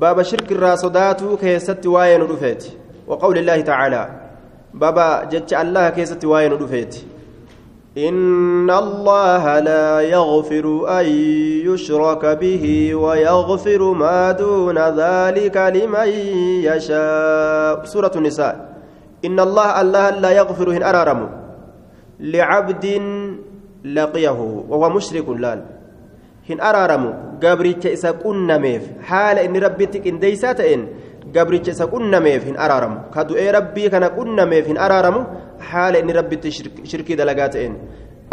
باب شرك irraa sodaatu keessatti waa'een dhufeeti. وقول الله تعالى baaba jecha الله keessatti waa'een dhufeeti. إن الله لا يغفر أن يشرك به ويغفر ما دون ذلك لمن يشاء. سورة النساء. إن الله الله لا يغفر hin araaramu لعبد لقيه وهو مشرك لال hin araaramu gabricha isa qunnameef haala inni rabbitti qindeeysaa ta'een gabricha isa qunnameef hin araaramu ka du'ee rabbii kana qunnameef hin araaramu haala inni rabbitti shirkii dalagaa ta'een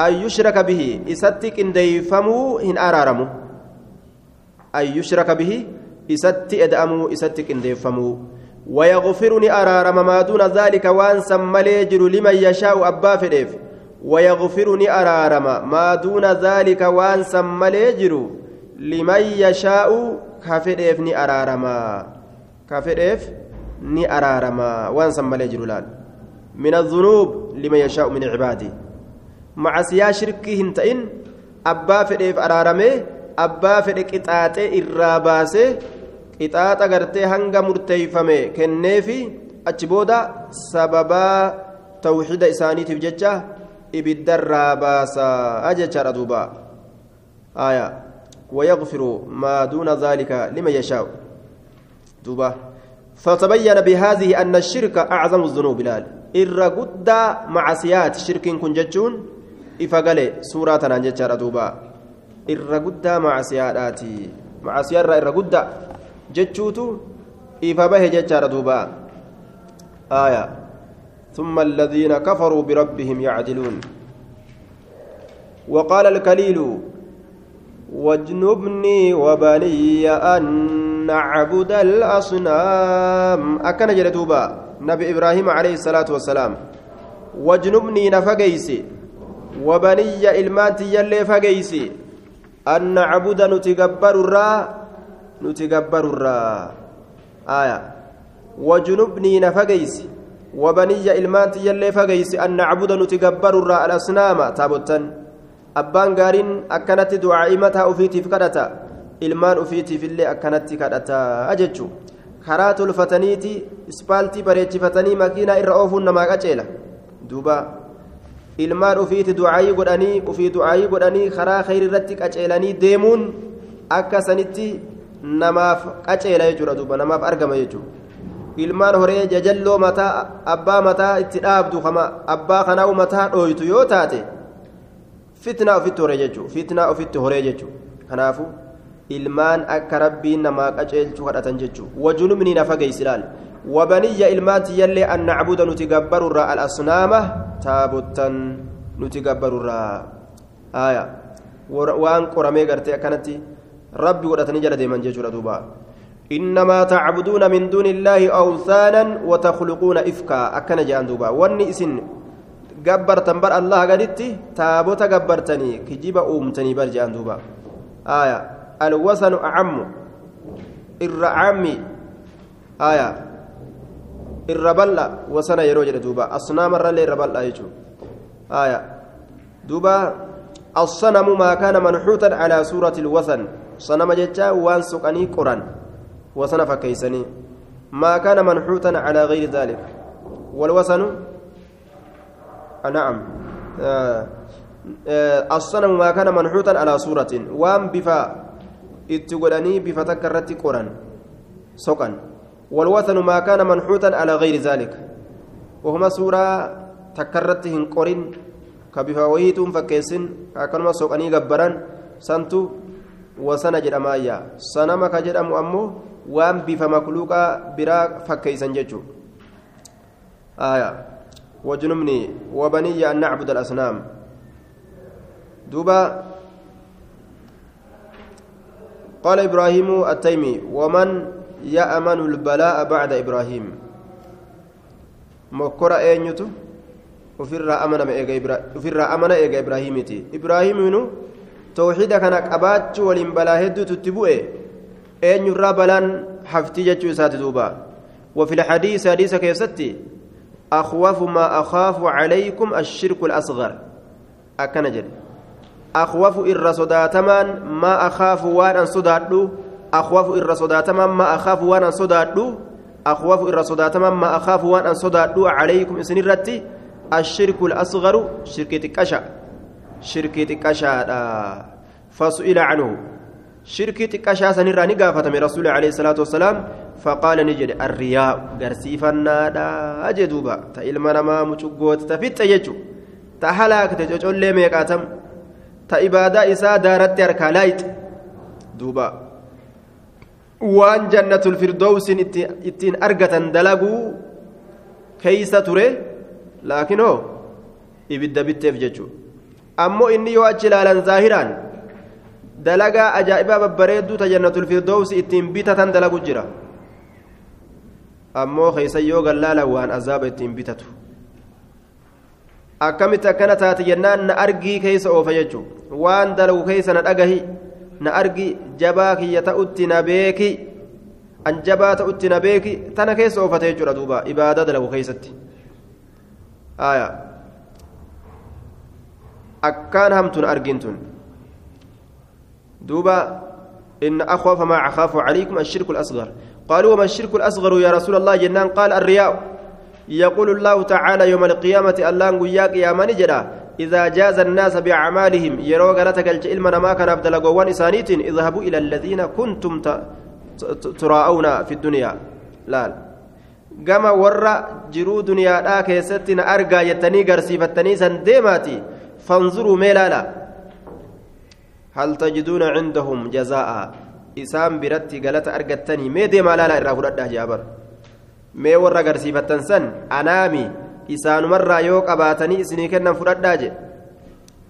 an yushraka bihi isatti qindeeyfamuu hin araaramu an yushraka bihi isatti eda'amuu isatti qindeeffamuu ويغفر أرارم ما دون ذلك وان سملي جر لمن يشاء أبا فديف ويغفر أرارم ما دون ذلك وان سملي جر لمن يشاء كفديف ني أرارما. كفديف ني أرارما. وان سملي جر لال من الذنوب لمن يشاء من عباده مع سيا شركي هنتين أبا فديف أرارمه أبا فديك إتاتي إراباسه qixaaxa gartee hanga murteeyfame kenneefi achi booda sababaa tawxiida isaaniitiif ibiddarraa baasaa jechaadha duuba aya ويغفر ما دون ذلك لمن يشاء. دوبا. فتبين بهذه أن الشرك أعظم الذنوب. لال. إر قد معصيات شرك كن جتشون إفقالي سورة نانجتشار دوبا. إر قد معصيات معصيات إر قد ifa bahe jechaadha duuba aya ثم الذين كفروا بربهم يعدلون. وقال الكليل واجنبني وبني أن نعبد الأصنام. أكن جلدوبا نبي إبراهيم عليه الصلاة والسلام. واجنبني نفقيسي وبني إلمانتي يلي فقيسي أن نعبد نتقبر الرّ nuti gabbarurraa aya wajunubnii na fageysi wabaniyya ilmaantiyallee fageysi an nacbuda nuti gabbarurraa alasnaama taabottan abbaan gaariin akkanatti du'aa'ii mataa ufiitiif kadhata ilmaan ufiitiifillee akkanatti kadhata jechu karaa tolfataniiti ispaaltii bareechifatanii makiinaa irra oofuun namaa qaceela duuba ilmaan ufiiti du'aa'ii godhanii ufii du'aa'ii godhanii karaa khayri irratti qaceelanii deemuun akka sanitti namaaf qaceela jechuudha duuba namaaf argama jechuudha ilmaan horee jajalloo mataa abbaa mataa itti dhaabdu abbaa kanaa mataa dhooytu yoo taate fitnaa ofitti horee jechuudha fitnaa ofitti horee jechuudha kanaafu ilmaan akka rabbiin namaa qaceelchuu kadhatan jechuudha wajunubni na fageessi ilaal wabaniyya ilmaan tiyyallee an nacbuda nuti gabbarurraa al-asnaama taabottan nuti gabbarurraa waan qoramee gartee akkanatti. rabbi godhatanii jala deeman jechuudha duuba إنما تعبدون من دون الله أوثانا وتخلقون إفكا. أكن جاءن دوبا. واني إسن جبر تنبر الله قدتي تابوت جبرتني كجيب أومتني بر جاءن دوبا. آية. الوثن أعم. الرعامي آية. الربلة وسنة يروج دوبا. أصنام الرلي الربلة يجو آية. دوبا. الصنم ما كان منحوتا على سورة الوثن. صنم جتا وان سقني قرآن. وصن فكيسني ما كان منحوتا على غير ذلك. والوثن؟ نعم. آه آه الصنم ما كان منحوتا على صورة. وان بفا اتقلني بفا تكرت قرآن. سقن والوثن ما كان منحوتا على غير ذلك. وهما سورة تكرتهن قرن كبفا ويتم فكيسن. كأكنما سقني جبران سنتو wasana jedhamaayya sanama ka jedhamu ammoo waan bifa makluuqaa biraa fakkeysan jechuu aya wajnubni wabaniyya an nacbud alasnaam duuba قال إبراهيم التيمي ومن يأمن البلاء بعد إبراهيم مكر أينيتو وفر أمن إيجا إبراهيمتي إبراهيم tawxiida kana qabaachuu waliin balaa hedduutu itti bu'e eenyurraa balaan haftii jechuu isaati duuba? وفي الحديث حديث كيستي أخوف ما أخاف عليكم الشرك الأصغر أكنجل أخوف إر صداتمان ما أخاف وأن صدادو أخواف إر صداتما ما أخاف وأنا صدادو أخواف إر صداتما ما أخاف وأنا صدادو عليكم إسن الرتي الشرك الأصغر شركة كشا شركة كشا فسئل عنه شركة كشا سنرى نقافة من رسول عليه الصلاة والسلام فقال نجد الرياء قرسيفنا دا أجدوبا تإلمنا ما مشقوت تفت يجو تحلاك تجول لي ميقاتم تإبادة إساء دارت أركالايت دوبا. وان جنة الفردوس اتين أرقة دلقوا كيس تري لكن هو ibidda bitteef jechuudha ammoo inni yoo achi ilaalan zaahiraan dalagaa ajaa'ibaa babbareedduu ta jannatul firdowsi ittiin bitatan dalagu jira ammoo keeysan yoo gallaalan waan azaaba ittiin bitatu akkamitti akkana taate jennaan na argii keeysa oofa jechuu waan dalagu keeysa na dhagahi na argi jabaa kiyya ta'utti na beeki an jabaa ta'utti na beeki tana keessa oofate jechuudha duuba ibaadaa dalagu keeysatti akkaan hamtun argintun duuba إن أخوف ما أخاف عليكم الشرك الأصغر. قالوا وما الشرك الأصغر يا رسول الله؟ جنان قال الرياء. يقول الله تعالى يوم القيامة الله وياك يا من جرى إذا جاز الناس بأعمالهم يروا غلطك العلم ما كان أبدل قوان إسانيت اذهبوا إلى الذين كنتم تراءون في الدنيا. لا. gama warra jiruu duniyaadhaa keessatti na argaa jettanii garsiifattanii san deemaati fanzuruu mee laala hal tajiduuna cindahum jazaa'a isaan biratti galata argattanii mee deemaa laala irraa fudhadhaa jaabar mee warra garsiifattan san anaami isaanumarraa yoo qabaatanii isinii kennan fudhadhaa je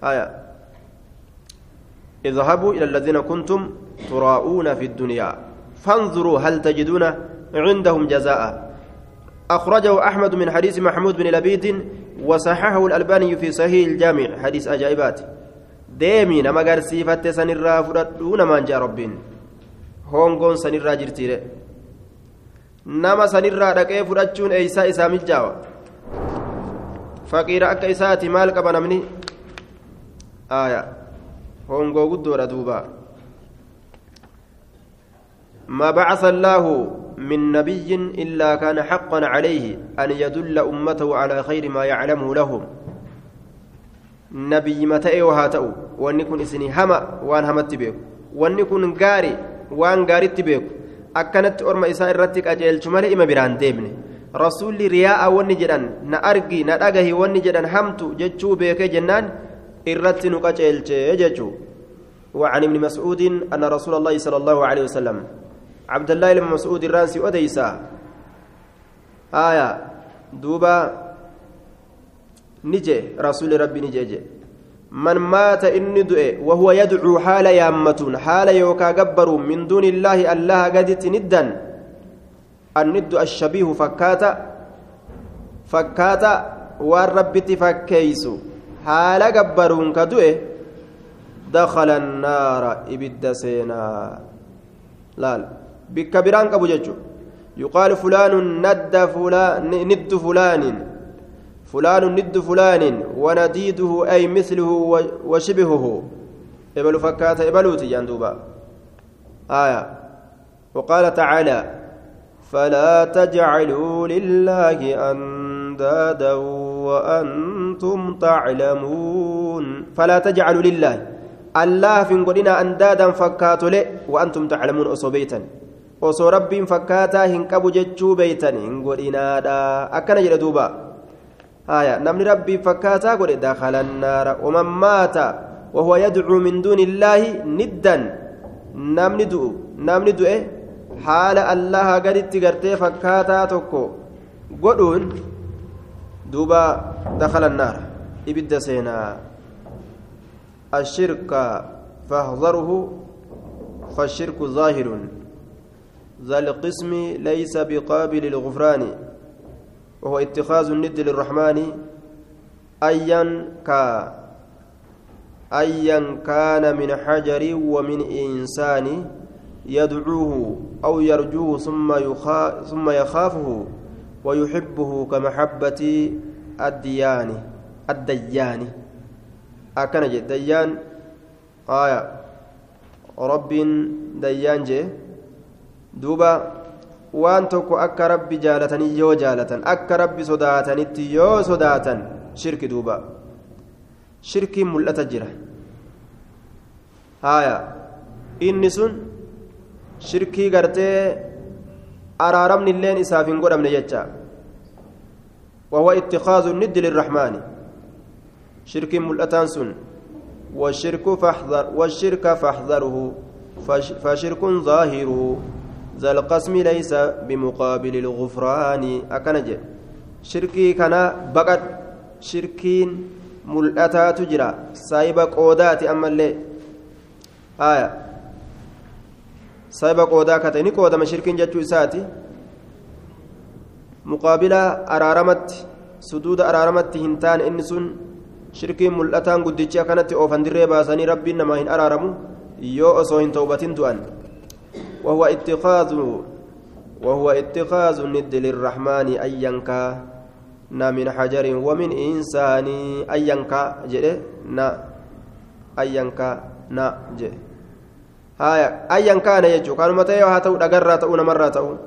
haya اذهبوا إلى الذين كنتم تراءون في الدنيا فانظروا هل تجدون عندهم جزاء أخرجه أحمد من حديث محمود بن لبيد وصححه الألباني في صحيح الجامع حديث أجائبات ديمي نما قرسيفة سنرى فردون من جاء ربين هونغون سنرى جرتيري نما سنرى دقي فردشون إيسا إسام الجاوة faqiira akka isaati maal qaba namni? Aya hongoo guddoodha duuba. ما بعث الله من نبي إلا كان حقا عليه أن يدل أمته على خير ما يعلمه لهم نبي متى وهاتأو وأن يكون إسني هما وأن همت بيك وأن يكون غاري وأن غارت بيك أكنت أرمى إساء الرتك أجيل شمال إما بران ديبني rasuulli riyaa'a wanni jedhan na argi na dhagahi wanni jedhan hamtu jechuu beekee jennaan irratti nu qaceelchee jechuu وعن ابن مسعود أن رسول الله صلى الله عليه وسلم عبد الله بن مسعود الرانسي أديسا آية دوبا نجي رسول ربي نجي من مات إني دؤي وهو يدعو حال يامة حال يوكا جبر من دون الله الله قد ندا الند الشبيه فكاتا فكاتا والرب تفكيس حال جبرون كدوه دخل النار إبد سينا. لا بكبران كبججو يقال فلان ند فلان ند فلان. فلان ند فلان ونديده أي مثله وشبهه. إبل فكات إبلوتي جندوبا آية. وقال تعالى فلا تجعلوا لله أندادا وأنتم تعلمون. فلا تجعلوا لله. الله في قدنا أندادا فكاتوا لي وأنتم تعلمون. أصوبيتا osoo rabbiin fakkaataa hin qabu jechuu beeytan hin godhinaadha akkana jedhe duuba haya namni rabbii fakkaataa godhe dakhala annaara waman maata wahuwa yadcuu min duuni illaahi niddan namni du'u namni du'e haala allaha gaditti gartee fakkaataa tokko godhuun duuba dakhala annaara ibidda seenaa ashirka fahdaruhu فالشرك ظاهر ذا القسم ليس بقابل الغفران وهو اتخاذ الند للرحمن أيا كا أيا كان من حجر ومن إنسان يدعوه أو يرجوه ثم يخا ثم يخافه ويحبه كمحبة الديان الديان. أكن ديان آية. رب ديان جي. duuba waan tokko akka rabbi jaalatanii yoo jaalatan akka rabbi sodaatanitti yoo sodaatan shirki duuba shirkiin mul'ata jira haya inni sun shirkii gartee araaramni illeen isaaf hin godhamne jecha وهو اتخاذ الند للرحمن شرك ملأتان سن والشرك فاحذر والشرك فاحذره فشرك ظاهره ذا القسم ليس بمقابل الغفران. أكنج شركي كان بقت شركين ملأتا تجرى. سايب قودات أما اللي. آية. سايب قودا كتني قودا ما شركين جتشو إساتي مقابلة أرارمت. سدود أرارمت هنتان إن سن shirkiin mul'ataan guddicha kanatti oofan dirree baasanii rabbiin namaa hin araaramu yoo osoo hin tawbatin du'an وهو اتخاذ وهو اتخاذ الند للرحمن أينكا نا من حجر ومن إنسان أينكا جده نا أينكا نا جده هاي أينكا أنا يجو كانوا متى يهاتوا دقرة تؤون مرة تؤون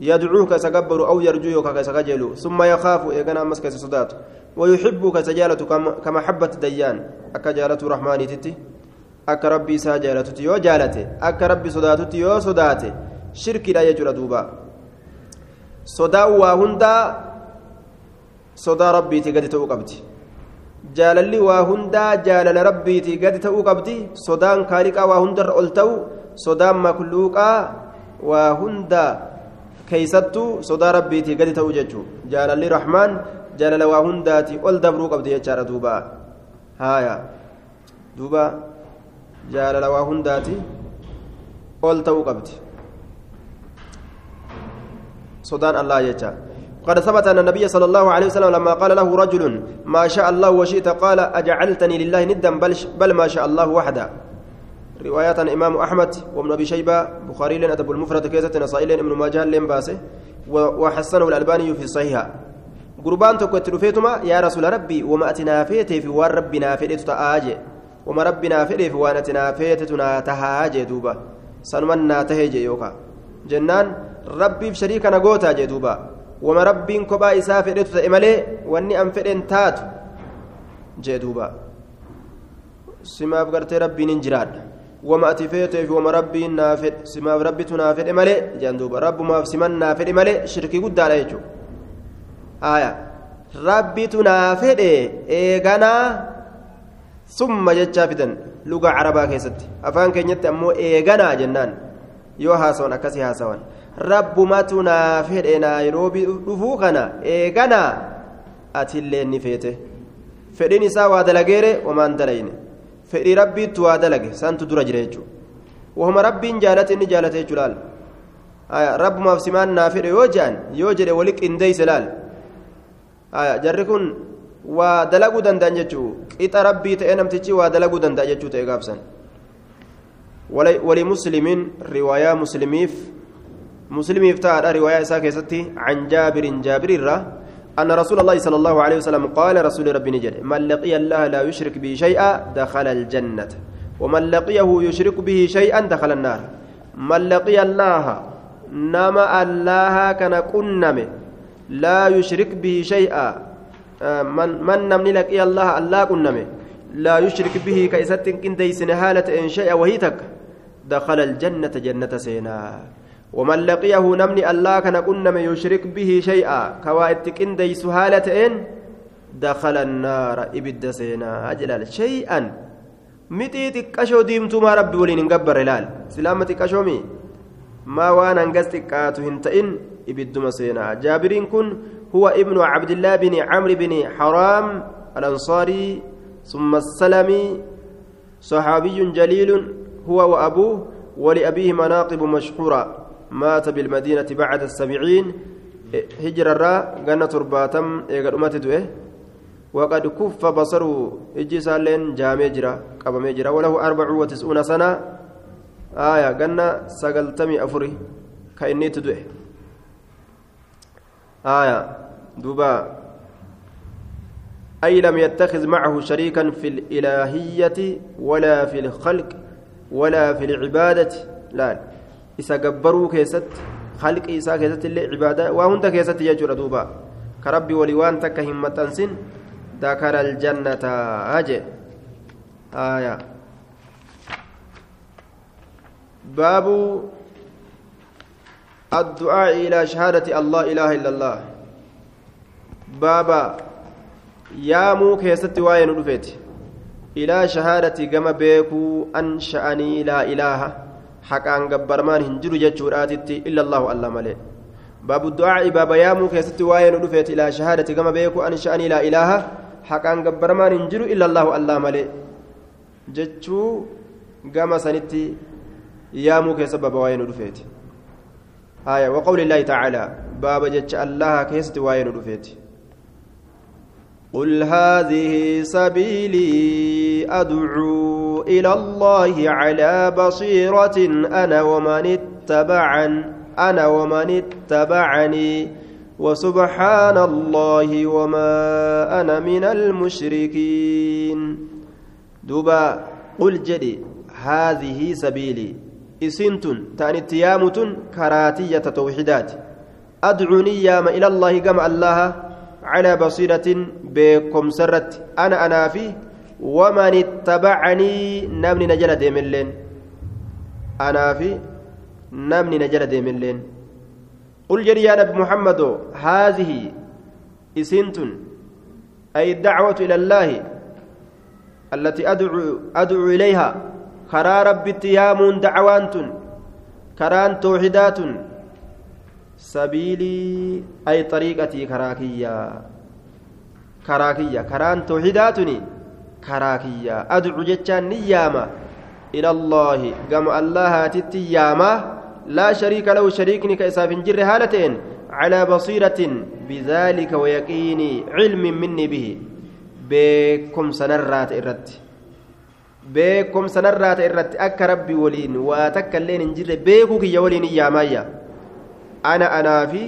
يدعوك سكبر أو يرجوك كسكجلو ثم يخاف إيقنا مسك صدات ويحبك سجالة كمحبة ديان أكجالة رحماني تتي. Akka rabbii isaa jaalatutti yoo jaalate akka rabbi sodaatutti yoo sodaate shirkiidha jechuudha duuba sodaa waa hundaa sodaa rabbiitii gadi ta'uu qabdi jaalalli waa hundaa jaalala rabbiitii gadi ta'uu qabdi sodaan kaaliqaa waa hundarra ol ta'u sodaan makluuqaa waa hundaa keeysattuu sodaa rabbiitii gadi ta'uu jechuu jaalalli rahmaan jaalala waa hundaatii ol dabruu qabdi jechaadha duuba haaya duuba jaalala waa hundaati ol ta'uu qabdi. الله يجا قد ثبت أن النبي صلى الله عليه وسلم لما قال له رجل ما شاء الله وشئت قال أجعلتني لله ندا بل, بل ما شاء الله وحده رواية إمام أحمد وابن أبي شيبة بخاري لن أدب المفرد كيسة نصائل ابن ماجه لن باسه وحسنه الألباني في الصحيحة قربان تكوت رفيتما يا رسول ربي وما أتنافيته في وار ربنا uma rabbi naa fedheef waan ati naa feetetu naa tahaa jee duuba. Sanuman naa tahee jee yookaa. Jennaan rabbiif shariika na gootaa jee duuba. Wama rabbiin kophaa isaa fedhetu ta'e malee wanni an fedhen taatu jee duuba. Simaaf gartee rabbiin hin jiraadha. Wama ati feeteef wama rabbiin naa fedhe simaaf rabbitu naa fedhe malee jaan duuba. Rabbumaaf siman naa fedhe malee shirkii guddaadha. summa jechaa fidan lugaa carabaa keessatti. Afaan keenyatti ammoo eeganaa jennaan. Yoo haasawan akkasii haasawan. Rabbumatu naa fedhe naayiroobii dhufuu kana eeganaa. Atillee ni feete. Fedhiin isaa waa dalageere omaan dalayne. Fedhii rabbiittu waa dalage santu dura jira jechuudha. Wahuma rabbiin jaalate inni jaalate jechuu laal. Rabbumaaf simaan naa fedhe yoo jedhan yoo jedhe wali qindeeyse laal. Jarri kun waa dalaguu danda'an jechuudha qixa rabbii ta'ee namtichi waa dalaguu danda'a jechuu ta'e gaafsan muslimiin riwaayaa muslimiif muslimiif ta'aadha riwaayaa isaa keessatti can jaabirin jaabirirraa أن رسول الله صلى الله عليه وسلم قال رسول ربي نجد من لقي الله لا يشرك به شيئا دخل الجنة ومن لقيه يشرك به شيئا دخل النار من لقي الله نما الله كان كنم لا يشرك به شيئا من من نمني لقي الله الله كنم لا يشرك به كيست كن ديسن حالة إن شيء وهي تك دخل الجنة جنة سينا. ومن لقيه نمني الله كان كنا يشرك به شيئا. كوائت كندي سهالة إن دخل النار إبد سينا. أجلال شيئا. متي تكشو ديمتو ما ربي ولين نقبر هلال سلامة تكشومي ما وأنا انقز تكاتو هنتئن إبد مسينا جابرين كن هو ابن عبد الله بن عمرو بن حرام الأنصاري ثم السلمي صحابي جليل هو وأبوه ولأبيه مناقب مشهورة مات بالمدينة بعد السبعين هجر الراء قنا ترباتم إيقاد أمتي دوئه وقد كف بصره إجي سالين جامي جرا قبم جرا وله أربع وتسعون سنة آية قنا سقلتمي أفري كإني تدوئه. آية دوبا أي لم يتخذ معه شريكا في الإلهية ولا في الخلق ولا في العبادة لا halqii isaa keessatti illee cibaadaa waa hunda keessatti jechuudha duuba ka rabbi walii waan takka hin maxxansin dakara aljannata haje aya baabu الدعاء إلى شهادة الله إله إلا الله. بابا يا مو كيست واين رفيت إلى شهادة كما بيكو أنشأني لا إله. حقا قبرمان هنجر جتشوراتي إلا الله الله ملئ باب الدعاء باب يامو كيست واين رفيت إلى شهادة كما بيكو أنشأني لا إله. حقا قبرمان هنجر إلا الله الله ملئ جتشو كما سنتي يامو كيست باب واين رفيت آية وقول الله تعالى باب جتش الله كيست واين رفيت. قل هذه سبيلي أدعو إلى الله على بصيرة أنا ومن اتبعن أنا ومن اتبعني وسبحان الله وما أنا من المشركين. دبا قل جدي هذه سبيلي. إسنتن تاني تيامتن كراتية توحيدات. أدعوني يام إلى الله كما الله على بصيرة بكم سرت. أنا أنا في ومن اتبعني نمني نجل ديملين. أنا في نمني نجل ديملين. قل جري يا نبي محمد هذه إسنتن أي الدعوة إلى الله التي أدعو أدعو إليها كرا ربي اتيام دعوانت كران توحيدات sabiilii ay xariiqatii karaa kiyya karaa kiyya karaan tooxidaatuni karaa kiyya adcu jechaan ni yaama ila allaahi gama allahaatitti yaama laa shariika lahu shariikni ka isaaf hin jirre haala ta'en calaa basiiratin bidaalika wayaqiini cilmin minni bihi beekumsanarraa ta'e irratti beekumsanarraa ta'e irratti akka rabbi waliin waa takka illeen hin jirre beekuu kiyya waliin hin yaamaayya ana anaa fi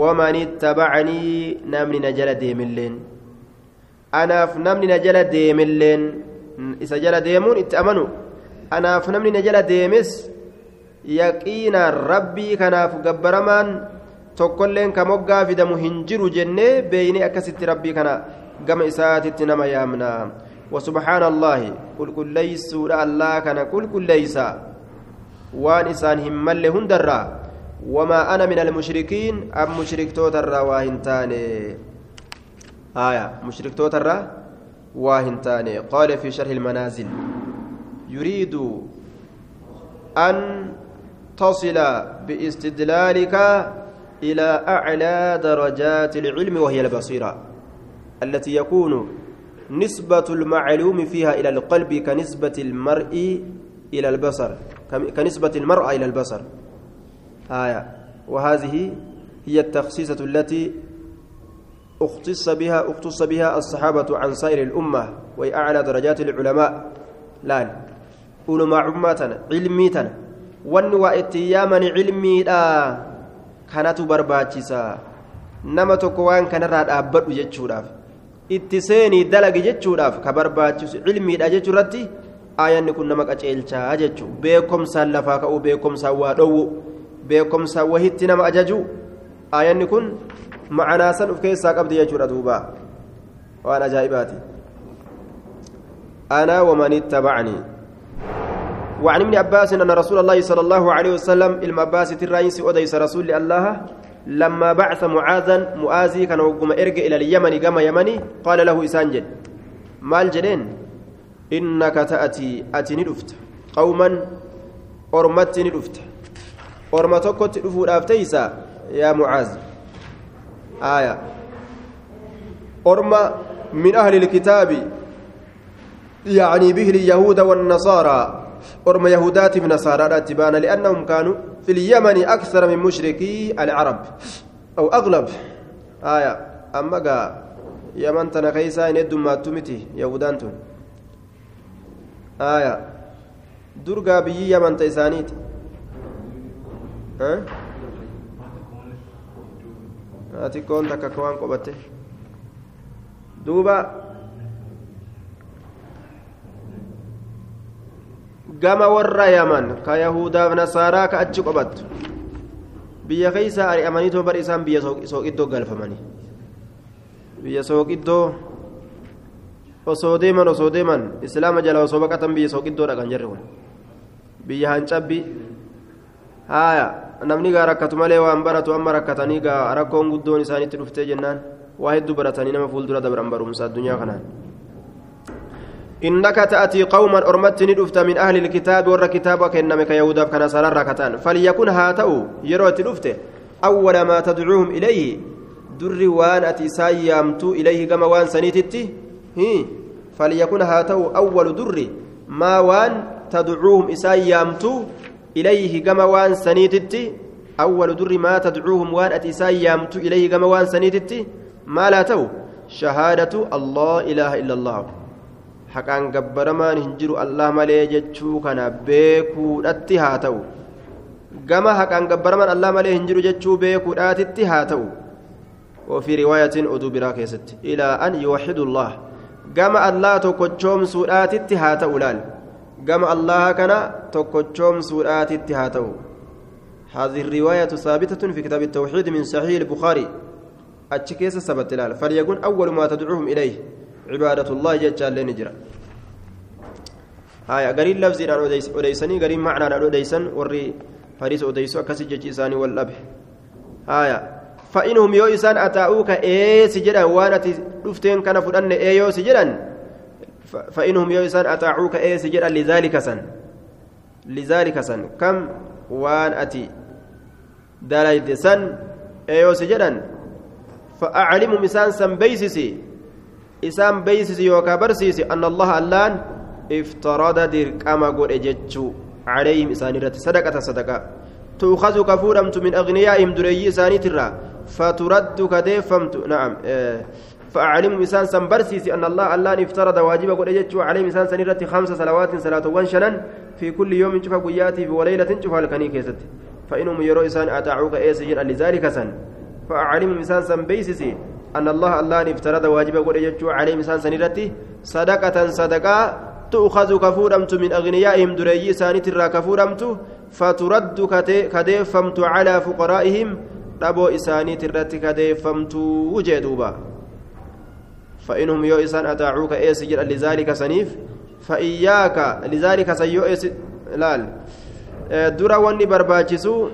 waman ittabacanii namni na jala deemilleen. Anaaf namni na jala deemilleen isa jala deemuun itti amanu. Anaaf namni na jala deemes yaqiinaan rabbii kanaaf gabbaramaan tokkolleen ka moggaa fidamu hin jiru jennee beeyne akkasitti rabbii kana gama isaatitti nama yaamna وسبحان الله قل قل ليس الله كان قل قل ليس. وان إسان هم هندرا وما أنا من المشركين أم مشرك توتر واهنتاني آية مشرك توتر واهنتاني قال في شرح المنازل يريد أن تصل باستدلالك إلى أعلى درجات العلم وهي البصيرة التي يكون نسبة المعلوم فيها إلى القلب كنسبة المرء إلى البصر. كنسبة المرأة إلى البصر. آية. وهذه هي التخصيصة التي اختص بها اختص بها الصحابة عن سائر الأمة وهي أعلى درجات العلماء. لأن. علماء عماتنا علميتنا. والنواء اتيامن علمي لا كانت nama tokko waan kanarraa dhaabbadhu jechuudhaaf itti seenii dalagi jechuudhaaf ka barbaachisu cilmiidha jechuurratti aayanni kun nama qaceelchaa jechuu beekomsaan lafaa ka'uu beekomsaan waa dhowwu beekumsa wahitti nama ajaju aayanni kun macanaa san uf keessaa qabdi jechuudha duuba waan ajaa'ibaati أنا ومن اتبعني وعن ابن عباس أن رسول الله صلى الله عليه وسلم المباس الرئيس أديس رسول الله لما بعث معاذا مؤازي كان وقم إرجع إلى اليمن قام يمني قال له إسانجل مال جلين إنك تأتي أتي ندفت. قوما ندفت. orma tokkotti dhufuudhaaf teeysa yaa mucaaz aya orma min ahli ilkitaabi يعني به اليهود والنصارى. أرم يهودات من نصارى لأنهم كانوا في اليمن أكثر من مشركي العرب. أو أغلب. آية. أما قا يمن تنكيسا ندم ما تمتي. يهودانتون آية. درقا بي يمن تيسانيت. xiqqoon takka akka waan qobatte gama warra yaman ka yahudaaf nasaaraa ka achi qobattu biyya keeysa ari'amaniitoo bar isaan biyya sooqiddoo galfamanii biyya sooqiddoo osoo deeman osoo deeman islaama jala osoo baqatan biyya sooqiddoo dhaqan jarri kun biyya hancabbi haaya namni gaa rakkatu malee waan baratu amma rakkatanii gaa rakkoon guddoon isaanitti dhuftee jennaan waa hedduu baratanii nama fuuldura dabran barumsa addunyaa kanaan إنك تأتي قوما أرمت ندفت من أهل الكتاب ور كتابك إنما كيهودا كان سرر ركتان فليكن هاتو يروت دفته أول ما تدعوهم إليه dura waan ati isaa yaamtu إليه gama waan saniititti. هي فليكن haa ta'u أول dura. ما waan تدعوهم isaa yaamtu إليه gama waan saniititti. أول dura ما تدعوهم waan ati isaa yaamtu إليه gama waan saniititti. ما لا تو شهادة الله إله إلا الله. Haqaan gabbaramaan hin jiru allah malee jechuu kana beekuudhatti haa ta'u. Gama haqaan gabbaramaan allah malee hin jiru jechuu beekuudhaatitti haa ta'u. وفي رواية addoo biraa keessatti إلى أن يوحد الله gama الله tokkochoomsuuraatitti haa ta'u أولان gama الله kan tokkochoomsuuraatitti haa ta'u هذه الرواية ثابتة في كتاب التوحيد من صحيح البخاري achi keessa sabate فليكن أول ما تدعوهم إليه عبادة الله jala ni jira هاي قرين لفظي أن أديسني قرين معنى أن أديسن وري فريس أديسو أكسي جيساني والأبه. هاي فإنهم يو إسان أتاؤوك إيه سجدا وأنا تفتين كان فدن إيه يو سجدا فإنهم يو إسان أتاؤوك إيه سجدا لذلك سن. لذلك سن. كم؟ وان أتي دلائد سن إيه يو سجدا فأعلم مسان سن بيسسي إسان بيسسي يوكا برسيسي أن الله اللان افترض درقما قد اججو عليهم إسان رت صدقة صدقة تؤخذ كفورمت من أغنيائهم دري إساني ترى فترد كديفمت نعم آه فأعلم إسان سنبرسيسي أن الله اللان افترض واجب قد اججو عليهم إسان سنرت خمس صلوات صلاة وانشنا في كل يوم شوف قياتي وليلة شوف الكني كيست فإنهم يروا إسان أتعوك إيسجن لذلك سن فأعلم إسان سنبيسيسي أن الله الله افترض واجب قد يجتو عليهم إنسان سنيرتي صدقة صدقة تؤخذ كفورمت من أغنيائهم دري سانيت الرا كفورمت فترد كديفمت على فقرائهم دبو إسانيت الرت كديفمت وجدوبا فإنهم يو إسان أتاعوك إيه سجل لذلك سنيف. فإياك لذلك سيو إيه لال. آه، درا وني برباجسو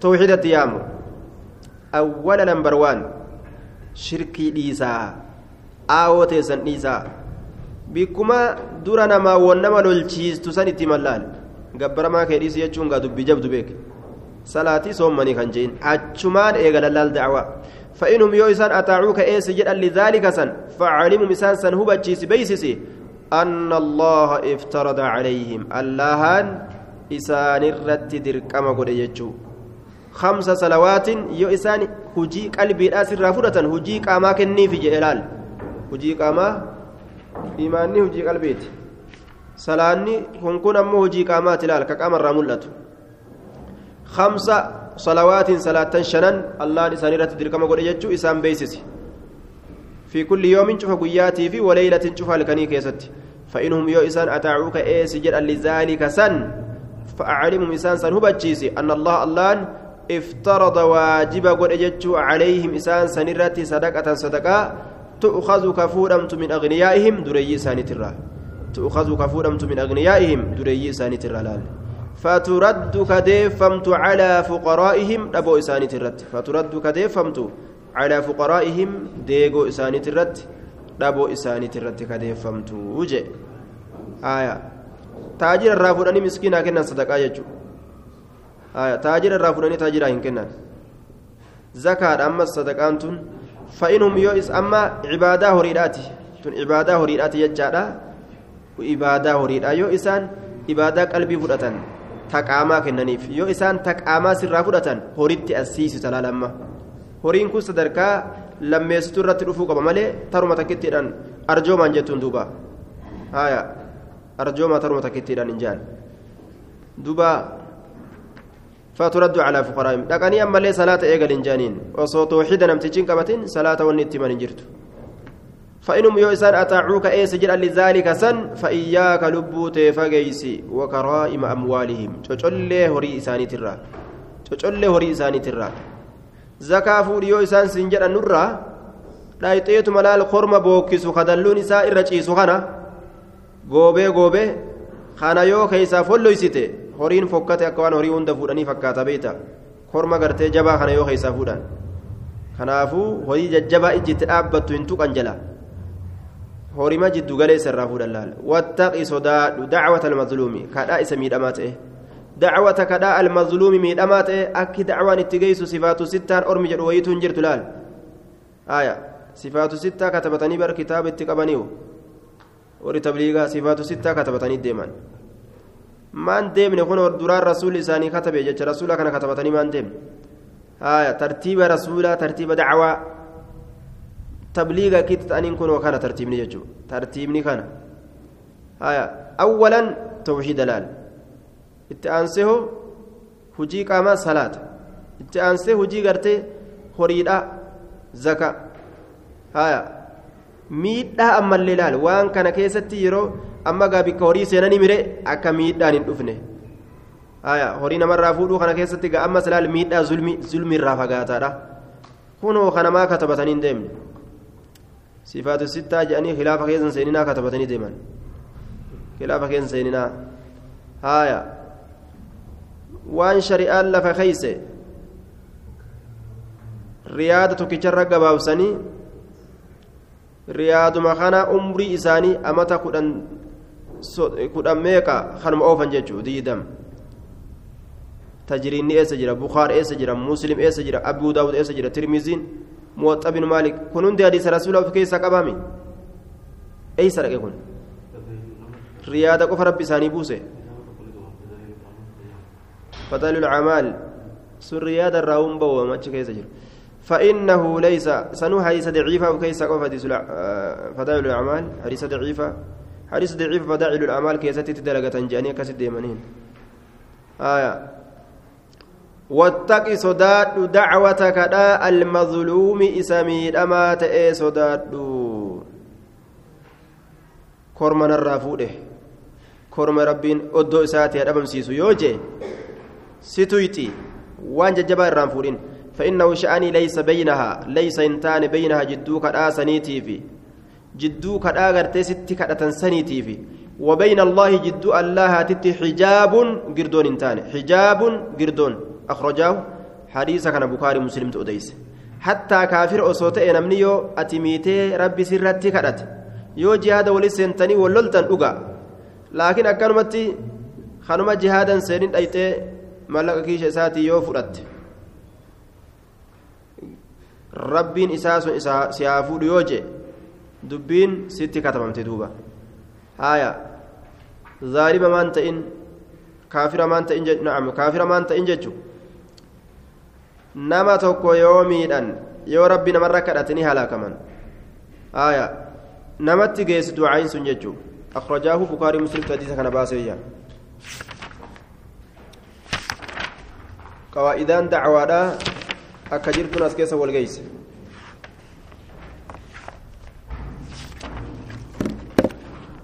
توحيد التيامو أولا نمبر 1 shirkii dhiisaa aawoo teessan dhiisaa bikkuma dura namaa won nama lolchiistu san itti mallaal gabbaramaa kee dhiisi jechuun gaa dubbii jabdu beeke salaatii soommanii kan jeen achumaan eega lallaal da'awaa فإنهم يوسان أتاعوك إيس جدًا لذلك سن فعلموا مسان سن هو بيسسي أن الله افترض عليهم اللهان إسان الرت دركما قد يجتشو خمس صلوات يو إسان هجي قلبي الأسر رافرة هجي قاما كني في جلال هجي قاما qalbiiti salaanni kun kun ammoo hojii qaamaati ilaal ka qaamarraa mul'atu kamsa salawaatiin salaattan shanan allaan isaan irratti dirqama godhe jechuu isaan beeysisi fi kulli yoomin cufa guyyaatii fi waleylatin cufa halkanii keessatti فإنهم يو إسان أتاعوك إيس جد لذلك سن فأعلمهم إسان سن هبتشيسي أن الله اللان افترض واجب قد أجتشو عليهم إسان سنرتي صدقة صدقة تؤخذ كفورمت من أغنيائهم دري سانترا تؤخذ كفورمت من أغنيائهم دري سانترا لال. فترد كديفمت على فقرائهم أبو إسانترت فترد كديفمت على فقرائهم ديغو إسانترت أبو إسانترت كديفمت وجه. آية. تاجر الرافضاني مسكينة كنا صدقاء يجو آية تاجر الرافضاني تاجر إن كنا زكاة أما الصدقان فإنهم يؤس أما عبادة هريداتي تن عبادة هريداتي يجادا وعبادة هريدا يؤسان عبادة قلبي فدتن تقاما كننيف يؤسان تقاما سرا فدتن هريدتي أسيسي سلالما هرين كن صدركا لما يسترت رفوق مالي ترمى تكتيران أرجوما جتون دوبا هايا أرجوما ترمى تكتيران إنجان دوبا فترد على فقرائهم لكن أما لي صلاة إيقال جانين وصو توحيد نمتجين كبتين صلاة ونتي من جرت فإنهم يؤسان أطاعوك إيس جرا لذلك سن فإياك لبوت فقيسي وكرائم أموالهم. تشل هري إساني ترى. تشل هري إساني ترى. زكاة فوريو إسان سنجر النرى. لا يطيت ملال خرم بوكس خدلون إساء الرجيس خنا غوبي غوبي. خانا يو كيسا فلو يسيته. Horiin fokkate akka waan horii hunda fuudhanii fakkaata beeyta korma gartee jabaa kana yoo keessaa fuudhan kanaafuu horii jajjabaa ijjitti dhaabbattu hin tuqan jala horima jiddu galeessa irraa fuudhan laala wattaqi sodaadhu dacwata almazluumi kadhaa isa miidhamaa ta'e dacwata kadhaa almazluumi miidhamaa ta'e akki dacwaan itti geessu sifaatu sittaan ormi jedhu wayitu hin jirtu laal aya sifaatu sittaa katabatanii bar kitaaba itti qabaniiwu warri tabliigaa sifaatu sittaa katabatanii deeman maan deemne kun duraan rasuulli isaanii katabe jecha rasuula kana katabatanii maan deemne tartiiba rasuulaa tartiiba dacwaa tabliiga kitti ta'aniin kun kana tartiibni jechuudha tartiibni kana awwalan tawxiida laal itti aansee hujii qaamaa salaata itti aansee hujii gartee horiidhaa zaka miidhaa ammallee laal waan kana keessatti yeroo amma gaa bikka horii seenanii mire akka miidhaan hin dhufne horii namarraa fuudhuu kana keessatti gaa amma salaal miidhaa zulmi irraa fagaataadha kunoo kanamaa katabatanii deemne sifaatu sittaa jedhanii khilaafa keessan seeninaa katabatanii deeman khilaafa keessan seeninaa haaya waan shari'aan lafa keeyse riyaada tokkicharra gabaabsanii riyaaduma kana umrii isaanii amata kudhan kudhan meeqa kanuma oofan jechuu diidam tajriinni eessa jira bukaar eessa jira muslim eessa jira abuu daawud eessa jira tirmiziin muwaxxa bin maalik kun hundi hadiisa rasuula of keessaa qabaami eeysa dhaqe kun riyaada qofa rabbi isaanii buuse lcamaal sun riyaada irraa hun bawwama achi keessa jiru فإنه ليس سنو حديث ضعيفة وكيس قف حديث فضائل الأعمال حديث ضعيفة حديث ضعيف فضائل الأعمال كيست تدرجة جانية كسد ديمانين. آية. واتق صداد دعوتك دا المظلوم إسمير أما تأي صداد كرمنا الرافودة. كرم ربين أدو إساتي أدبم سيسو يوجي ستويتي. وان ججبا الرانفورين فإنه شأني ليس بينها. ليس إنتان بينها جدو كدا سنيتي في كدا غرتي ستي كدا سنيتي في وبين الله جدو الله تتي حجاب قردون إنتان حجاب قردون أخرجاه حديث كان بخاري مسلم تؤديس حتى كافر أصوت نمني يو أتميتي ربي سرتي كدت يو جهاد ولسنتني وللتن أقا لكن أكنمتي خنما جهادا سنين أيتي ملك كيش ساتي يو فرت rabbiin isaa sun isaa si haa fuudhu yoo jee dubbiin sitti katabamte duuba haya zaalima maan ta'in kaafira maan ta'in na'am kaafira maan ta'in jechu nama tokko yoo miidhan yoo rabbi namarra kadhate ni halaakaman haya namatti geessi du'aayin sun jechu akrajaahu bukaarii muslimtu hadiisa kana baaseeyya qawaa'idaan dacwaadhaa akka jirtuun as keessa wal geeyse